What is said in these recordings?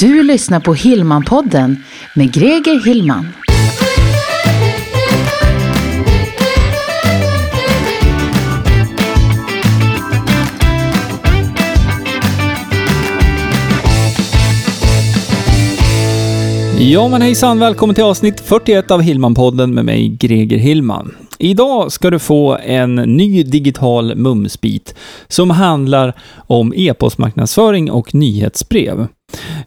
Du lyssnar på Hillmanpodden med Greger Hillman. Ja men hejsan, välkommen till avsnitt 41 av Hillman-podden med mig Greger Hillman. Idag ska du få en ny digital mumsbit som handlar om e-postmarknadsföring och nyhetsbrev.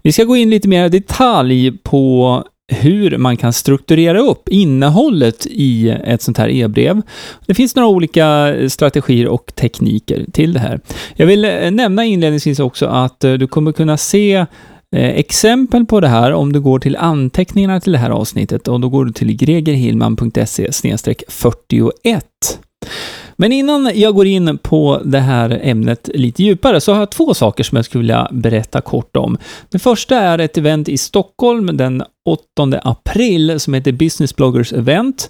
Vi ska gå in lite mer i detalj på hur man kan strukturera upp innehållet i ett sånt här e-brev. Det finns några olika strategier och tekniker till det här. Jag vill eh, nämna inledningsvis också att eh, du kommer kunna se eh, exempel på det här om du går till anteckningarna till det här avsnittet och då går du till gregerhillman.se 41. Men innan jag går in på det här ämnet lite djupare så har jag två saker som jag skulle vilja berätta kort om. Det första är ett event i Stockholm den 8 april som heter Business Bloggers Event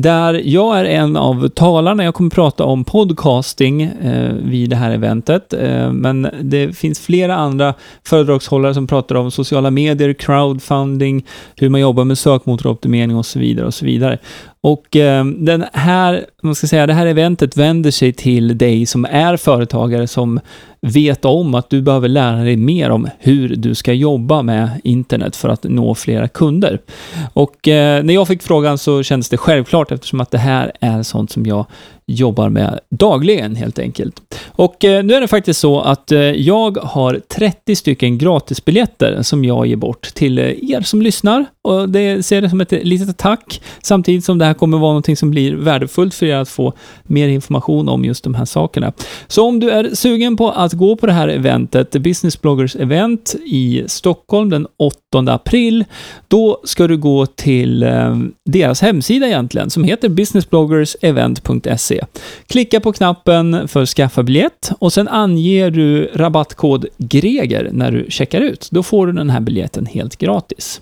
där jag är en av talarna. Jag kommer prata om podcasting eh, vid det här eventet, eh, men det finns flera andra föredragshållare som pratar om sociala medier, crowdfunding, hur man jobbar med sökmotoroptimering och så vidare och så vidare. Och eh, den här, man ska säga, det här eventet vänder sig till dig som är företagare som vet om att du behöver lära dig mer om hur du ska jobba med internet för att nå flera kunder. Och eh, när jag fick frågan så kändes det självklart eftersom att det här är sånt som jag jobbar med dagligen helt enkelt. Och eh, nu är det faktiskt så att eh, jag har 30 stycken gratisbiljetter som jag ger bort till eh, er som lyssnar och det ser det som ett litet tack samtidigt som det här kommer vara någonting som blir värdefullt för er att få mer information om just de här sakerna. Så om du är sugen på att gå på det här eventet, Business Bloggers Event i Stockholm den 8 april, då ska du gå till eh, deras hemsida egentligen som heter businessbloggersevent.se Klicka på knappen för skaffa biljett och sen anger du rabattkod GREGER när du checkar ut. Då får du den här biljetten helt gratis.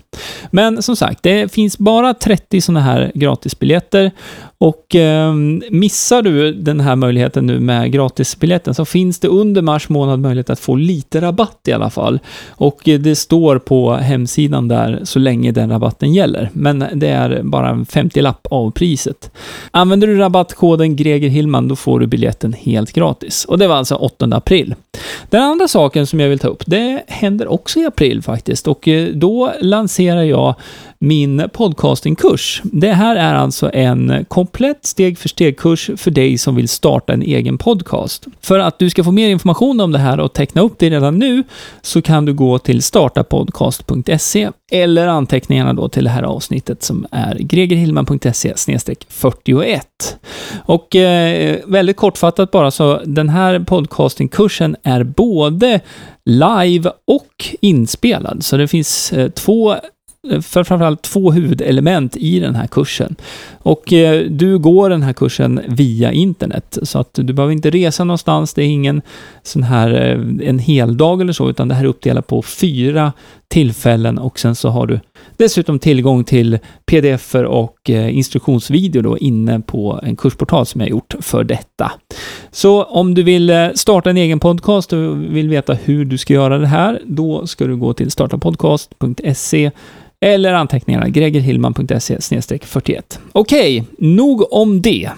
Men som sagt, det finns bara 30 sådana här gratisbiljetter och eh, missar du den här möjligheten nu med gratisbiljetten så finns det under mars månad möjlighet att få lite rabatt i alla fall. Och eh, det står på hemsidan där så länge den rabatten gäller. Men det är bara en 50-lapp av priset. Använder du rabattkoden Greger Hillman då får du biljetten helt gratis. Och det var alltså 8 april. Den andra saken som jag vill ta upp, det händer också i april faktiskt. Och eh, då lanserar jag min podcastingkurs. Det här är alltså en komplett steg för steg-kurs för dig som vill starta en egen podcast. För att du ska få mer information om det här och teckna upp dig redan nu så kan du gå till startapodcast.se eller anteckningarna då till det här avsnittet som är gregerhillman.se 41. Och eh, väldigt kortfattat bara så den här podcastingkursen är både live och inspelad. Så det finns eh, två framförallt två huvudelement i den här kursen. Och eh, du går den här kursen via internet, så att du behöver inte resa någonstans. Det är ingen sån här eh, en hel dag eller så, utan det här är uppdelat på fyra tillfällen och sen så har du dessutom tillgång till pdf och eh, instruktionsvideo då inne på en kursportal som jag gjort för detta. Så om du vill eh, starta en egen podcast och vill veta hur du ska göra det här, då ska du gå till startapodcast.se eller anteckningarna gregerhillman.se 41. Okej, nog om det.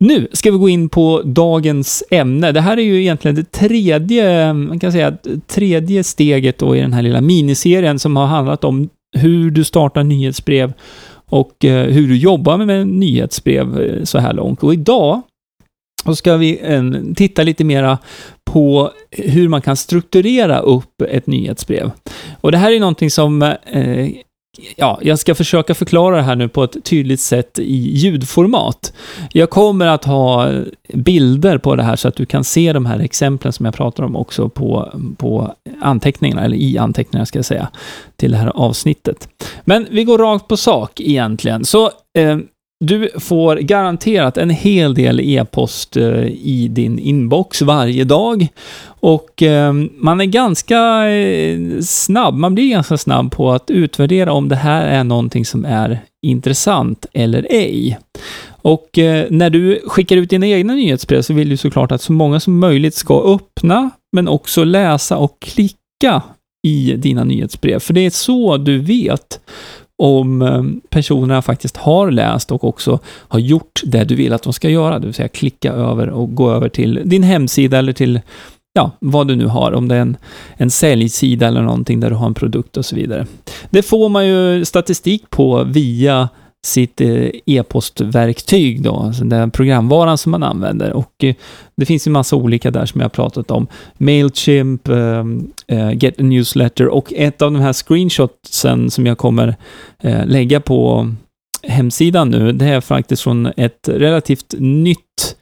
Nu ska vi gå in på dagens ämne. Det här är ju egentligen det tredje, man kan säga, tredje steget då i den här lilla miniserien som har handlat om hur du startar nyhetsbrev och eh, hur du jobbar med nyhetsbrev eh, så här långt. Och idag då ska vi eh, titta lite mera på hur man kan strukturera upp ett nyhetsbrev. Och det här är någonting som eh, Ja, jag ska försöka förklara det här nu på ett tydligt sätt i ljudformat. Jag kommer att ha bilder på det här så att du kan se de här exemplen som jag pratar om också på, på anteckningarna, eller i anteckningarna ska jag säga, till det här avsnittet. Men vi går rakt på sak egentligen. Så eh, du får garanterat en hel del e-post eh, i din inbox varje dag. Och ehm, man är ganska eh, snabb, man blir ganska snabb på att utvärdera om det här är någonting som är intressant eller ej. Och eh, när du skickar ut dina egna nyhetsbrev så vill du såklart att så många som möjligt ska öppna, men också läsa och klicka i dina nyhetsbrev. För det är så du vet om ehm, personerna faktiskt har läst och också har gjort det du vill att de ska göra, det vill säga klicka över och gå över till din hemsida eller till ja, vad du nu har, om det är en, en säljsida eller någonting där du har en produkt och så vidare. Det får man ju statistik på via sitt eh, e-postverktyg då, alltså den programvaran som man använder. Och eh, det finns ju massa olika där som jag har pratat om. Mailchimp, ehm, eh, Get a Newsletter och ett av de här screenshotsen som jag kommer lägga på hemsidan nu, det är faktiskt från ett relativt nytt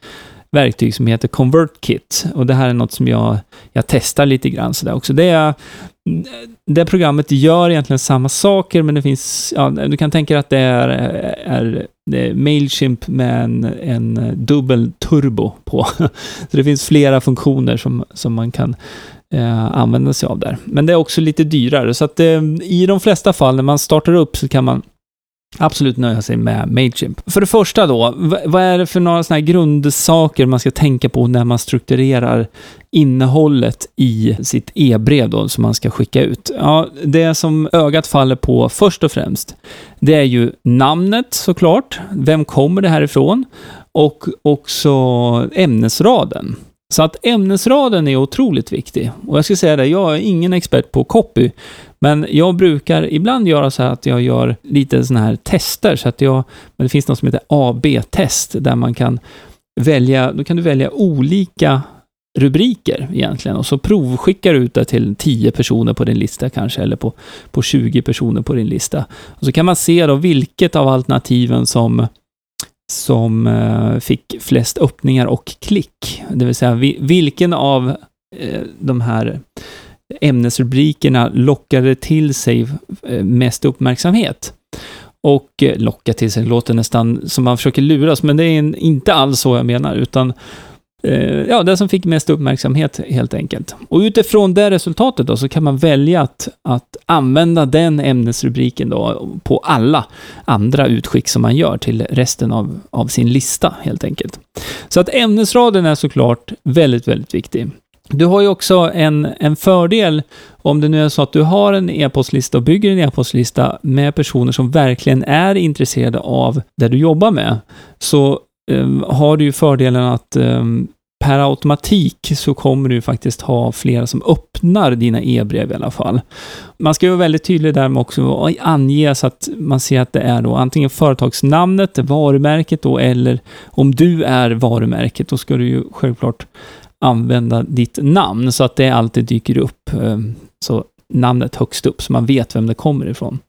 verktyg som heter ConvertKit. Och det här är något som jag, jag testar lite grann sådär också. Det, är, det programmet gör egentligen samma saker, men det finns, ja, du kan tänka dig att det är, är, det är Mailchimp med en, en dubbel turbo på. Så det finns flera funktioner som, som man kan eh, använda sig av där. Men det är också lite dyrare, så att eh, i de flesta fall när man startar upp så kan man absolut nöja sig med Mailchimp. För det första då, vad är det för några sådana här grundsaker man ska tänka på när man strukturerar innehållet i sitt e-brev då som man ska skicka ut? Ja, det som ögat faller på först och främst, det är ju namnet såklart. Vem kommer det här ifrån? Och också ämnesraden. Så att ämnesraden är otroligt viktig. Och jag ska säga det, jag är ingen expert på copy, men jag brukar ibland göra så här att jag gör lite sådana här tester, så att jag, men det finns något som heter AB-test, där man kan välja, då kan du välja olika rubriker egentligen och så provskickar du ut det till 10 personer på din lista kanske, eller på, på 20 personer på din lista. Och så kan man se då vilket av alternativen som som eh, fick flest öppningar och klick. Det vill säga vilken av eh, de här ämnesrubrikerna lockade till sig eh, mest uppmärksamhet. Och locka till sig låter nästan som man försöker luras, men det är inte alls så jag menar, utan Eh, ja, den som fick mest uppmärksamhet helt enkelt. Och utifrån det resultatet då så kan man välja att, att använda den ämnesrubriken då på alla andra utskick som man gör till resten av, av sin lista helt enkelt. Så att ämnesraden är såklart väldigt, väldigt viktig. Du har ju också en, en fördel om det nu är så att du har en e-postlista och bygger en e-postlista med personer som verkligen är intresserade av det du jobbar med, så Ehm, har du ju fördelen att ehm, per automatik så kommer du faktiskt ha flera som öppnar dina e-brev i alla fall. Man ska ju vara väldigt tydlig där med också och ange så att man ser att det är då antingen företagsnamnet, varumärket då, eller om du är varumärket, då ska du ju självklart använda ditt namn så att det alltid dyker upp. Ehm, så namnet högst upp, så man vet vem det kommer ifrån.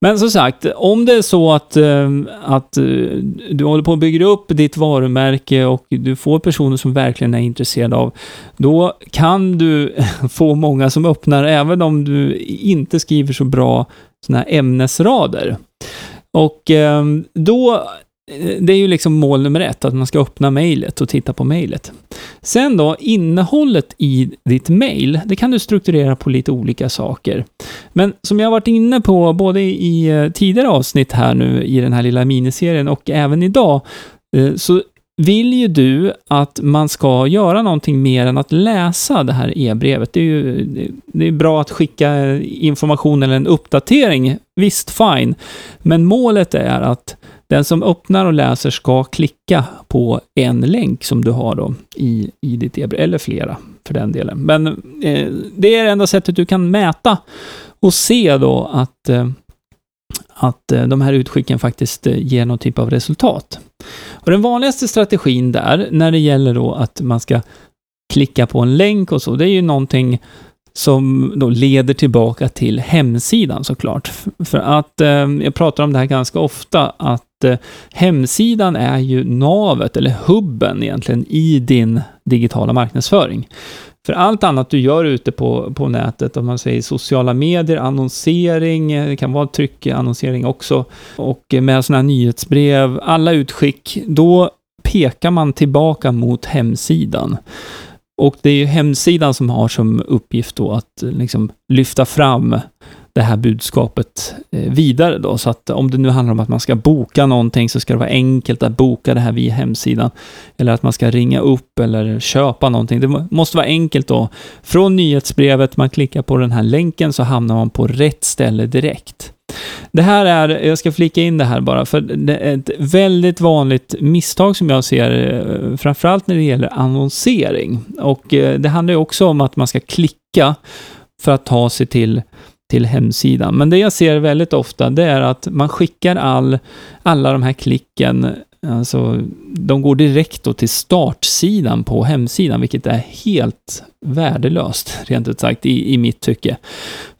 Men som sagt, om det är så att, eh, att eh, du håller på att bygga upp ditt varumärke och du får personer som verkligen är intresserade av, då kan du få många som öppnar även om du inte skriver så bra såna här ämnesrader. Och eh, då det är ju liksom mål nummer ett, att man ska öppna mejlet och titta på mejlet. Sen då, innehållet i ditt mejl, det kan du strukturera på lite olika saker. Men som jag har varit inne på både i eh, tidigare avsnitt här nu i den här lilla miniserien och även idag, eh, så vill ju du att man ska göra någonting mer än att läsa det här e-brevet. Det är ju det är bra att skicka information eller en uppdatering, visst fine, men målet är att den som öppnar och läser ska klicka på en länk som du har då i, i ditt e-brev, eller flera för den delen. Men eh, det är det enda sättet du kan mäta och se då att, eh, att eh, de här utskicken faktiskt eh, ger någon typ av resultat. Och den vanligaste strategin där, när det gäller då att man ska klicka på en länk och så, det är ju någonting som då leder tillbaka till hemsidan såklart. För att eh, jag pratar om det här ganska ofta, att eh, hemsidan är ju navet, eller hubben egentligen, i din digitala marknadsföring. För allt annat du gör ute på, på nätet, om man säger sociala medier, annonsering, eh, det kan vara tryckannonsering också, och med sådana här nyhetsbrev, alla utskick, då pekar man tillbaka mot hemsidan. Och det är ju hemsidan som har som uppgift då att liksom lyfta fram det här budskapet eh, vidare då. Så att om det nu handlar om att man ska boka någonting så ska det vara enkelt att boka det här via hemsidan. Eller att man ska ringa upp eller köpa någonting. Det måste vara enkelt då. Från nyhetsbrevet, man klickar på den här länken så hamnar man på rätt ställe direkt. Det här är, jag ska flika in det här bara, för det är ett väldigt vanligt misstag som jag ser, eh, framförallt när det gäller annonsering. Och eh, det handlar ju också om att man ska klicka för att ta sig till till hemsidan. Men det jag ser väldigt ofta, det är att man skickar all, alla de här klicken, alltså de går direkt då till startsidan på hemsidan, vilket är helt värdelöst, rent ut sagt, i, i mitt tycke.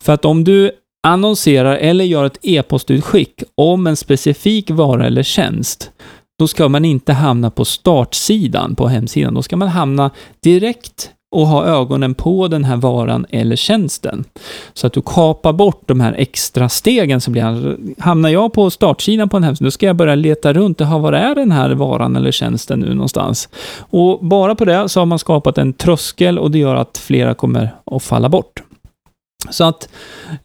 För att om du annonserar eller gör ett e-postutskick om en specifik vara eller tjänst, då ska man inte hamna på startsidan på hemsidan. Då ska man hamna direkt och ha ögonen på den här varan eller tjänsten. Så att du kapar bort de här extra stegen som blir. Hamnar jag på startsidan på en hemsida, då ska jag börja leta runt. Jaha, var är den här varan eller tjänsten nu någonstans? Och bara på det så har man skapat en tröskel och det gör att flera kommer att falla bort. Så att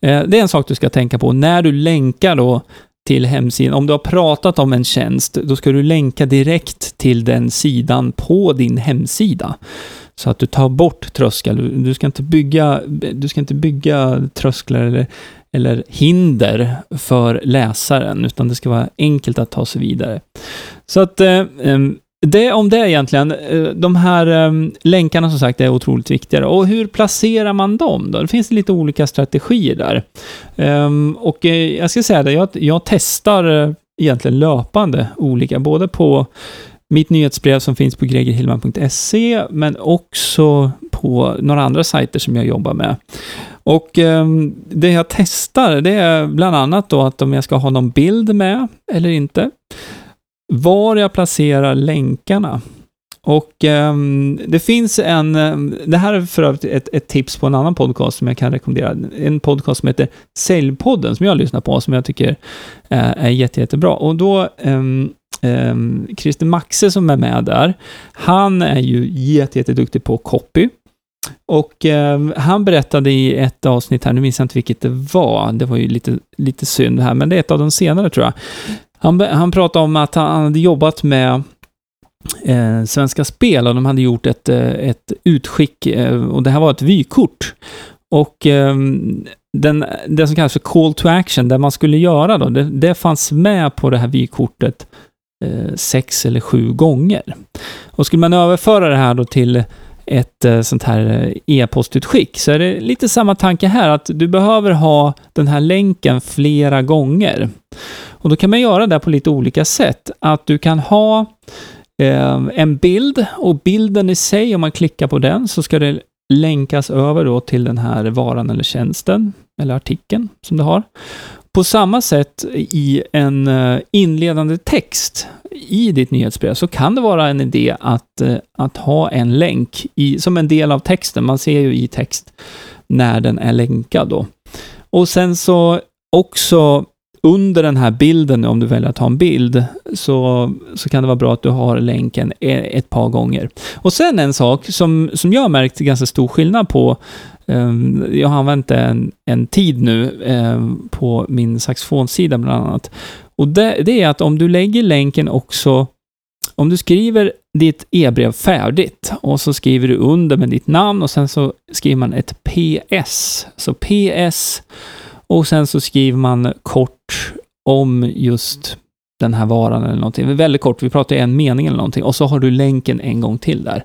eh, det är en sak du ska tänka på när du länkar då till hemsidan. Om du har pratat om en tjänst, då ska du länka direkt till den sidan på din hemsida. Så att du tar bort trösklar. Du, du, ska inte bygga, du ska inte bygga trösklar eller, eller hinder för läsaren, utan det ska vara enkelt att ta sig vidare. Så att eh, det om det egentligen. Eh, de här ehm, länkarna som sagt är otroligt viktiga. Och hur placerar man dem då? Det finns lite olika strategier där. Ehm, och eh, jag ska säga det, jag, jag testar eh, egentligen löpande olika, både på mitt nyhetsbrev som finns på gregerhillman.se, men också på några andra sajter som jag jobbar med. Och eh, det jag testar, det är bland annat då att om jag ska ha någon bild med eller inte. Var jag placerar länkarna. Och eh, det finns en, ehm, det här är för övrigt ett, ett, tips på en annan podcast som jag kan rekommendera. En podcast som heter Säljpodden, som jag lyssnar på, som jag tycker eh, är jätte, jättebra. Och då eh, Um, Christer Maxe som är med där, han är ju jätteduktig jätte på copy. Och um, han berättade i ett avsnitt här, nu minns jag inte vilket det var, det var ju lite, lite synd här, men det är ett av de senare tror jag. Han, han pratade om att han hade jobbat med eh, Svenska Spel och de hade gjort ett, eh, ett utskick eh, och det här var ett vykort. Och eh, den, det som kallas för call to action, det man skulle göra då, det, det fanns med på det här vykortet eh, sex eller sju gånger. Och skulle man överföra det här då till ett eh, sånt här eh, e-postutskick så är det lite samma tanke här, att du behöver ha den här länken flera gånger. Och då kan man göra det på lite olika sätt. Att du kan ha eh, en bild och bilden i sig, om man klickar på den, så ska det länkas över då till den här varan eller tjänsten eller artikeln som du har. På samma sätt i en eh, inledande text i ditt nyhetsbrev så kan det vara en idé att, eh, att ha en länk i, som en del av texten. Man ser ju i text när den är länkad då. Och sen så också under den här bilden, om du väljer att ha en bild, så, så kan det vara bra att du har länken e, ett par gånger. Och sen en sak som, som jag har märkt ganska stor skillnad på Ehm, jag har använt det en, en tid nu ehm, på min saxofonsida bland annat. Och det, det är att om du lägger länken också om du skriver ditt e-brev färdigt och så skriver du under med ditt namn och sen så skriver man ett PS. Så PS och sen så skriver man kort om just den här varan eller någonting. Väldigt kort, vi pratar en mening eller någonting. Och så har du länken en gång till där.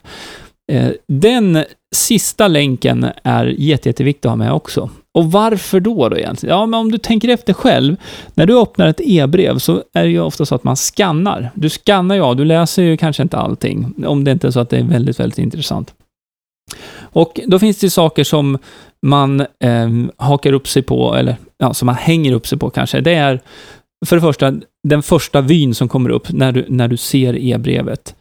Ehm, den sista länken är jätte, jätteviktig att ha med också. Och varför då, då egentligen? Ja, men om du tänker efter själv. När du öppnar ett e-brev så är det ju ofta så att man skannar. Du skannar ju av, du läser ju kanske inte allting. Om det inte är så att det är väldigt, väldigt intressant. Och då finns det saker som man eh, hakar upp sig på, eller ja, som man hänger upp sig på kanske. Det är för det första den första vyn som kommer upp när du, när du ser e-brevet.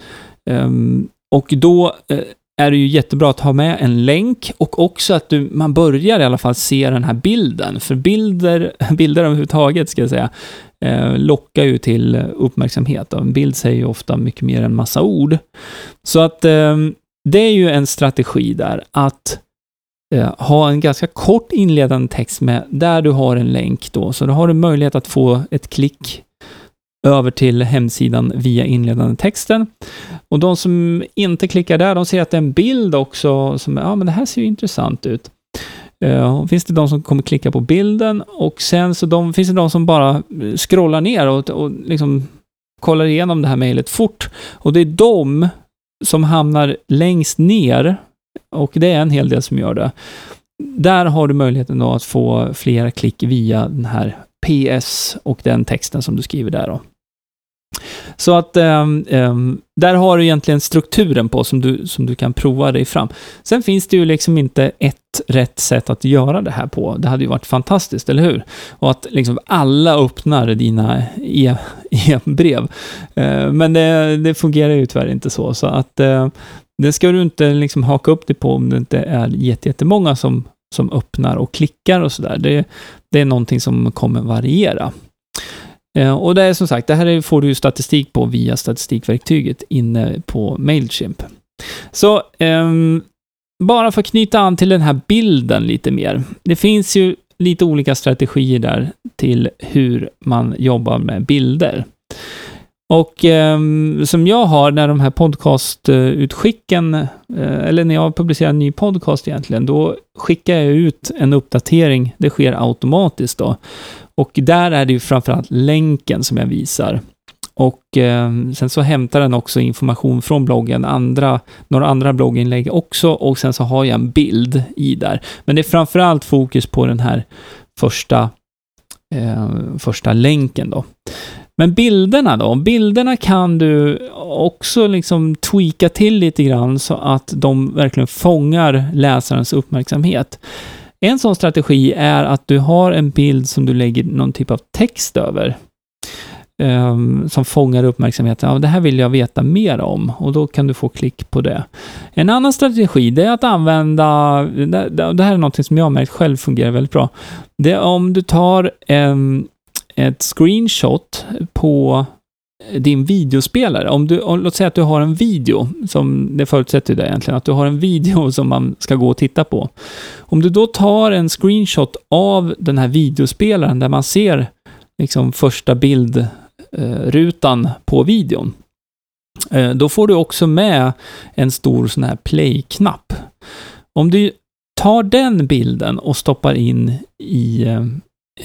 Um, och då eh, är det ju jättebra att ha med en länk och också att du, man börjar i alla fall se den här bilden. För bilder, bilder överhuvudtaget, ska jag säga, eh, lockar ju till uppmärksamhet. En bild säger ju ofta mycket mer än massa ord. Så att ehm, det är ju en strategi där, att eh, ha en ganska kort inledande text med där du har en länk då. Så då har du möjlighet att få ett klick över till hemsidan via inledande texten. Och de som inte klickar där, de ser att det är en bild också som, ja men det här ser ju intressant ut. Uh, finns det de som kommer klicka på bilden och sen så de, finns det de som bara scrollar ner och, och liksom kollar igenom det här mejlet fort. Och det är de som hamnar längst ner, och det är en hel del som gör det. Där har du möjligheten då att få flera klick via den här PS och den texten som du skriver där. Då. Så att um, um, där har du egentligen strukturen på som du, som du kan prova dig fram. Sen finns det ju liksom inte ett rätt sätt att göra det här på. Det hade ju varit fantastiskt, eller hur? Och att liksom alla öppnar dina e, e-brev. Uh, men det, det, fungerar ju tyvärr inte så. Så att uh, det ska du inte liksom haka upp dig på om det inte är jättemånga som, som öppnar och klickar och sådär. Det, det är någonting som kommer variera. Eh, och det är som sagt, det här får du statistik på via statistikverktyget inne på Mailchimp. Så um, bara för att knyta an till den här bilden lite mer. Det finns ju lite olika strategier där till hur man jobbar med bilder. Och eh, som jag har när de här podcastutskicken, eh, eller när jag publicerar en ny podcast egentligen, då skickar jag ut en uppdatering. Det sker automatiskt då. Och där är det ju framförallt länken som jag visar. Och eh, sen så hämtar den också information från bloggen, andra, några andra blogginlägg också och sen så har jag en bild i där. Men det är framförallt fokus på den här första, eh, första länken då. Men bilderna då? Bilderna kan du också liksom tweaka till lite grann så att de verkligen fångar läsarens uppmärksamhet. En sån strategi är att du har en bild som du lägger någon typ av text över. Um, som fångar uppmärksamheten. Ja, det här vill jag veta mer om och då kan du få klick på det. En annan strategi, det är att använda, det, här är något som jag har märkt själv fungerar väldigt bra. Det är om du tar um, ett screenshot på din videospelare. Om du, om, låt säga att du har en video, som det förutsätter det egentligen, att du har en video som man ska gå och titta på. Om du då tar en screenshot av den här videospelaren där man ser liksom första bildrutan eh, på videon, eh, då får du också med en stor sån här play-knapp. Om du tar den bilden och stoppar in i eh,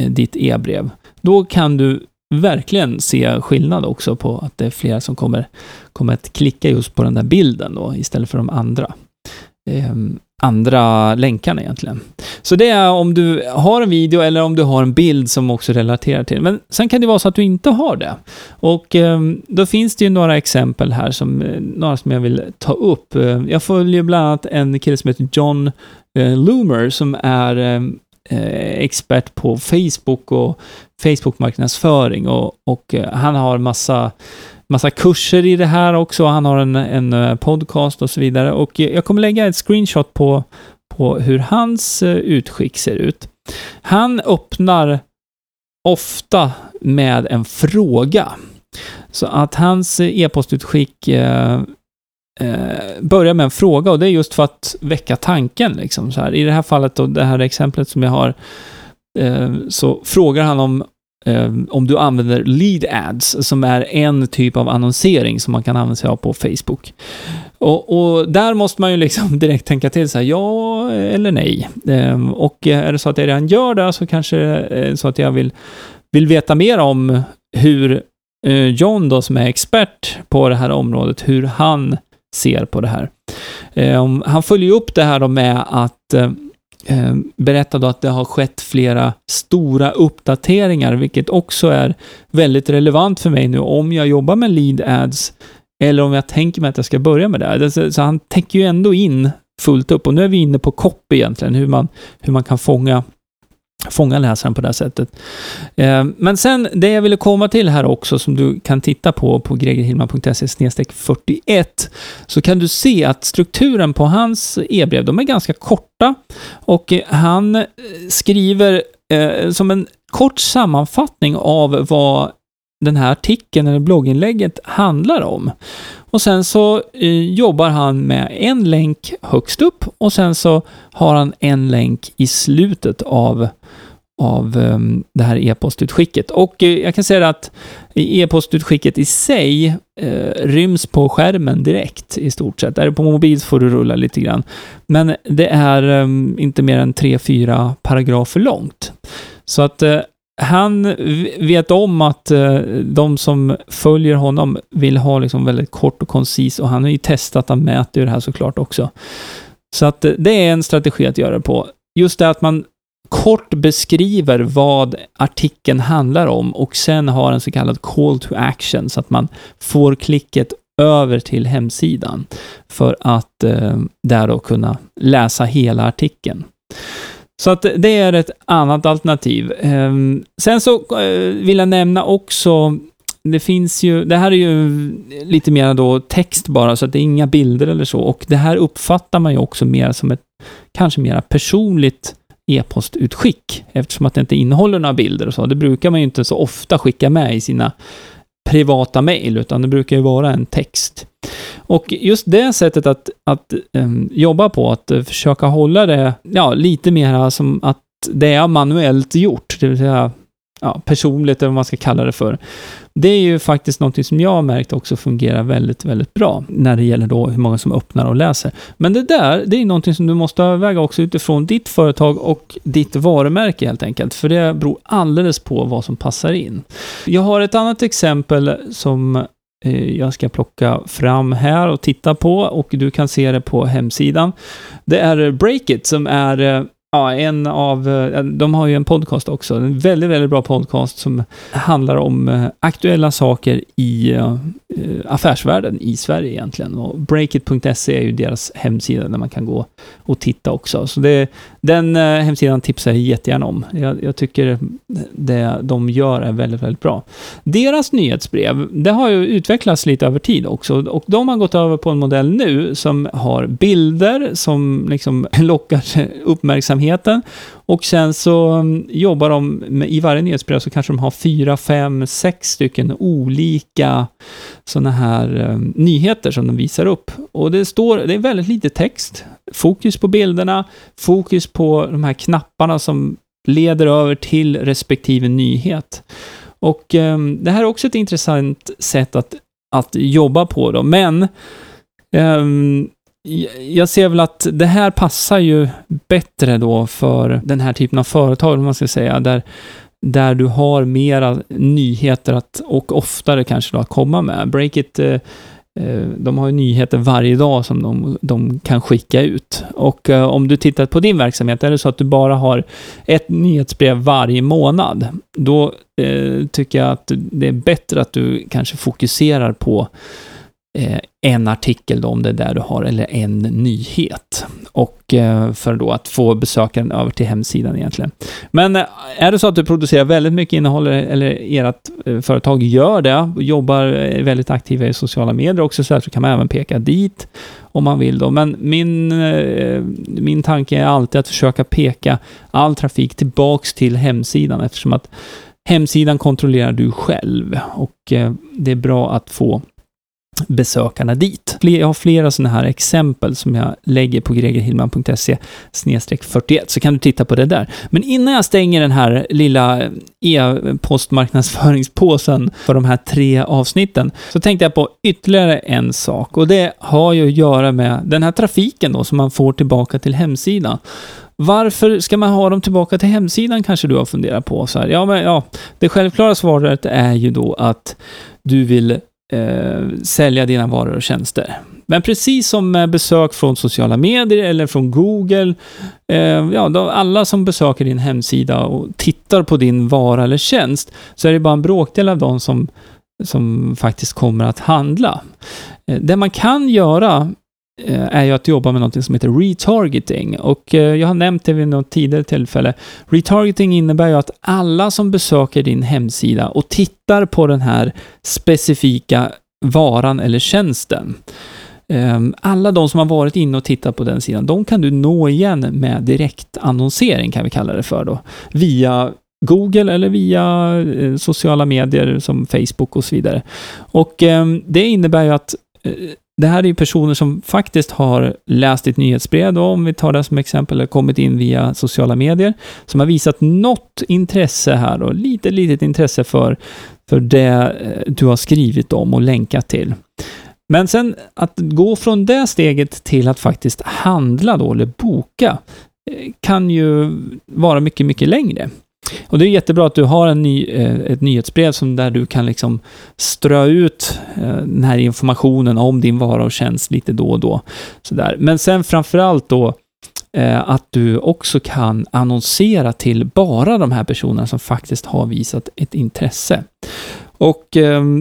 ditt e-brev, då kan du verkligen se skillnad också på att det är flera som kommer, kommer att klicka just på den där bilden då, istället för de andra. Eh, andra länkarna egentligen. Så det är om du har en video eller om du har en bild som också relaterar till. Men sen kan det vara så att du inte har det. Och eh, då finns det ju några exempel här som, eh, några som jag vill ta upp. Eh, jag följer bland annat en kille som heter John eh, Loomer som är eh, Eh, expert på Facebook och Facebook-marknadsföring och, och eh, han har massa massa kurser i det här också. Han har en, en eh, podcast och så vidare. Och jag kommer lägga ett screenshot på, på hur hans utskick ser ut. Han öppnar ofta med en fråga. Så att hans e-postutskick eh, med en fråga och det är just för att väcka tanken. Liksom, så här. I det här fallet, och det här exemplet som jag har, eh, så frågar han om eh, om du använder lead ads, som är en typ av annonsering som man kan använda sig av på Facebook. Och, och där måste man ju liksom direkt tänka till så här, ja eller nej. Eh, och är det så att jag redan gör det så kanske det är så att jag vill, vill veta mer om hur eh, John då, som är expert på det här området, hur han ser på det här. Ehm, han följer upp det här då med att eh, eh, berätta då att det har skett flera stora uppdateringar, vilket också är väldigt relevant för mig nu om jag jobbar med lead ads eller om jag tänker mig att jag ska börja med det. Så, så han täcker ju ändå in fullt upp och nu är vi inne på copy egentligen, hur man, hur man kan fånga fånga läsaren på det här sättet. Eh, men sen, det jag ville komma till här också, som du kan titta på på gregerhillman.se 41, så kan du se att strukturen på hans e-brev, de är ganska korta och han eh, skriver eh, som en kort sammanfattning av vad den här artikeln eller blogginlägget handlar om. Och sen så eh, jobbar han med en länk högst upp och sen så har han en länk i slutet av av ehm, det här e-postutskicket. Och eh, jag kan säga att e-postutskicket i sig eh, ryms på skärmen direkt i stort sett. Är det på mobil får du rulla lite grann. Men det är ehm, inte mer än tre fyra paragrafer långt. Så att eh, han vet om att de som följer honom vill ha liksom väldigt kort och koncis och han har ju testat, han mäter ju det här såklart också. Så att det är en strategi att göra det på. Just det att man kort beskriver vad artikeln handlar om och sen har en så kallad call to action så att man får klicket över till hemsidan för att eh, där då kunna läsa hela artikeln. Så att det är ett annat alternativ. Eh, sen så eh, vill jag nämna också det finns ju, det här är ju lite mer då text bara, så att det är inga bilder eller så. Och det här uppfattar man ju också mer som ett, kanske mera personligt e-postutskick eftersom att det inte innehåller några bilder och så. Det brukar man ju inte så ofta skicka med i sina privata mejl, utan det brukar ju vara en text. Och just det sättet att, att um, jobba på, att uh, försöka hålla det ja, lite mer som att det är manuellt gjort, det vill säga ja, personligt, eller vad man ska kalla det för. Det är ju faktiskt något som jag har märkt också fungerar väldigt, väldigt bra när det gäller då hur många som öppnar och läser. Men det där, det är någonting som du måste överväga också utifrån ditt företag och ditt varumärke helt enkelt, för det beror alldeles på vad som passar in. Jag har ett annat exempel som eh, jag ska plocka fram här och titta på och du kan se det på hemsidan. Det är Breakit som är eh, Ja, en av, eh, de har ju en podcast också, en väldigt, väldigt bra podcast som handlar om eh, aktuella saker i eh, affärsvärlden i Sverige egentligen. Och breakit.se är ju deras hemsida där man kan gå och titta också. Så det, den hemsidan tipsar jag jättegärna om. Jag, jag, tycker det de gör är väldigt, väldigt bra. Deras nyhetsbrev, det har ju utvecklats lite över tid också och de har gått över på en modell nu som har bilder som liksom lockar uppmärksamhet verksamheten. Och sen så mm, jobbar de med, i varje nyhetsbrev så kanske de har fyra, fem, sex stycken olika sådana här um, nyheter som de visar upp. Och det står, det är väldigt lite text, fokus på bilderna, fokus på de här knapparna som leder över till respektive nyhet. Och um, det här är också ett intressant sätt att, att jobba på då, men um, jag ser väl att det här passar ju bättre då för den här typen av företag, om man ska säga, där, där du har mera nyheter att, och oftare kanske då att komma med. Breakit, eh, eh, de har ju nyheter varje dag som de, de kan skicka ut. Och eh, om du tittar på din verksamhet, är det så att du bara har ett nyhetsbrev varje månad, då eh, tycker jag att det är bättre att du kanske fokuserar på Eh, en artikel då, om det är där du har, eller en nyhet. Och eh, för då att få besökaren över till hemsidan egentligen. Men eh, är det så att du producerar väldigt mycket innehåll, eller ert företag gör det, jobbar väldigt aktiva i sociala medier också, så, kan man även peka dit om man vill då. Men min, min tanke är alltid att försöka peka all trafik tillbaks till hemsidan, eftersom att hemsidan kontrollerar du själv och det är bra att få besökarna dit. Jag har flera sådana här exempel som jag lägger på gregerhillman.se 41, så kan du titta på det där. Men innan jag stänger den här lilla e-postmarknadsföringspåsen för de här tre avsnitten, så tänkte jag på ytterligare en sak och det har ju att göra med den här trafiken då som man får tillbaka till hemsidan. Varför ska man ha dem tillbaka till hemsidan kanske du har funderat på? Så här, ja, men, ja, det självklara svaret är ju då att du vill eh, sälja dina varor och tjänster. Men precis som med besök från sociala medier eller från Google, eh, ja, då, alla som besöker din hemsida och tittar på din vara eller tjänst, så är det bara en bråkdel av dem som, som faktiskt kommer att handla. Eh, det man kan göra Eh, är ju att jobba med något som heter retargeting. Och eh, jag har nämnt det vid något tidigare tillfälle. Retargeting innebär ju att alla som besöker din hemsida och tittar på den här specifika varan eller tjänsten. Ehm, alla de som har varit inne och tittat på den sidan, de kan du nå igen med direktannonsering, kan vi kalla det för då, via Google eller via eh, sociala medier som Facebook och så vidare. Och ehm, det innebär ju att det här är ju personer som faktiskt har läst ditt nyhetsbrev, då, om vi tar det som exempel, eller kommit in via sociala medier, som har visat något intresse här och lite litet intresse för, för det eh, du har skrivit om och länkat till. Men sen att gå från det steget till att faktiskt handla då, eller boka, eh, kan ju vara mycket, mycket längre. Och det är jättebra att du har en ny, eh, ett nyhetsbrev som där du kan liksom strö ut eh, den här informationen om din vara och tjänst lite då och då. Sådär. Men sen framförallt då eh, att du också kan annonsera till bara de här personerna som faktiskt har visat ett intresse. Och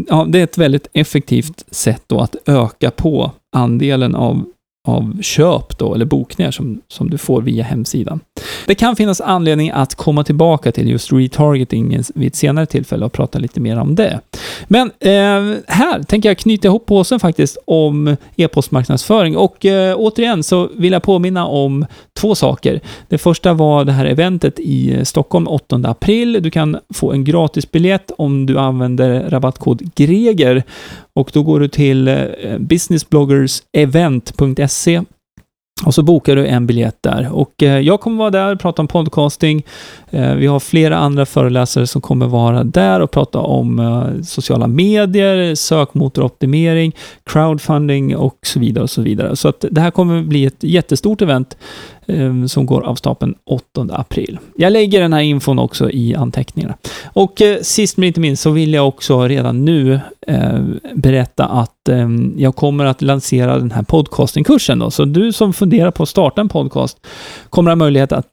ja, det är ett väldigt effektivt sätt då att öka på andelen av av köp då, eller bokningar som, som du får via hemsidan. Det kan finnas anledning att komma tillbaka till just retargeting vid ett senare tillfälle och prata lite mer om det. Men eh, här tänker jag knyta ihop påsen faktiskt om e-postmarknadsföring och eh, återigen så vill jag påminna om två saker. Det första var det här eventet i Stockholm 8 april. Du kan få en gratis biljett om du använder rabattkod GREGER och då går du till eh, businessbloggersevent.se och så bokar du en biljett där. Och eh, jag kommer vara där och prata om podcasting. Eh, vi har flera andra föreläsare som kommer vara där och prata om eh, sociala medier, sökmotoroptimering, crowdfunding och så vidare. och Så vidare. Så att det här kommer bli ett jättestort event eh, som går av stapeln 8 april. Jag lägger den här infon också i anteckningarna. Och sist men inte minst så vill jag också redan nu berätta att jag kommer att lansera den här podcastingkursen. Då. Så du som funderar på att starta en podcast kommer ha möjlighet att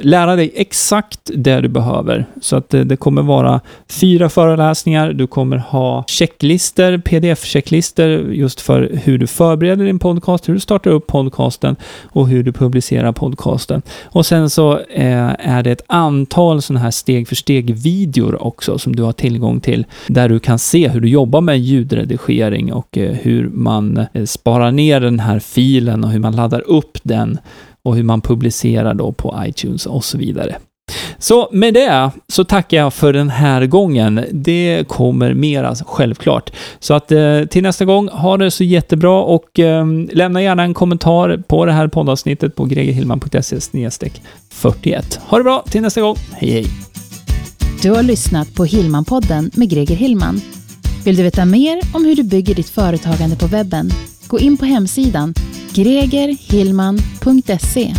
lära dig exakt det du behöver. Så att det kommer vara fyra föreläsningar, du kommer ha checklister, pdf-checklister just för hur du förbereder din podcast, hur du startar upp podcasten och hur du publicerar podcasten. Och sen så eh, är det ett antal sådana här steg för steg-videor också som du har tillgång till, där du kan se hur du jobbar med ljudredigering och eh, hur man eh, sparar ner den här filen och hur man laddar upp den och hur man publicerar då på iTunes och så vidare. Så med det så tackar jag för den här gången. Det kommer mera självklart. Så att eh, till nästa gång, ha det så jättebra och eh, lämna gärna en kommentar på det här poddavsnittet på gregerhillman.se 41. Ha det bra till nästa gång. Hej hej! Du har lyssnat på Hillmanpodden med Greger Hillman. Vill du veta mer om hur du bygger ditt företagande på webben? Gå in på hemsidan gregerhillman.se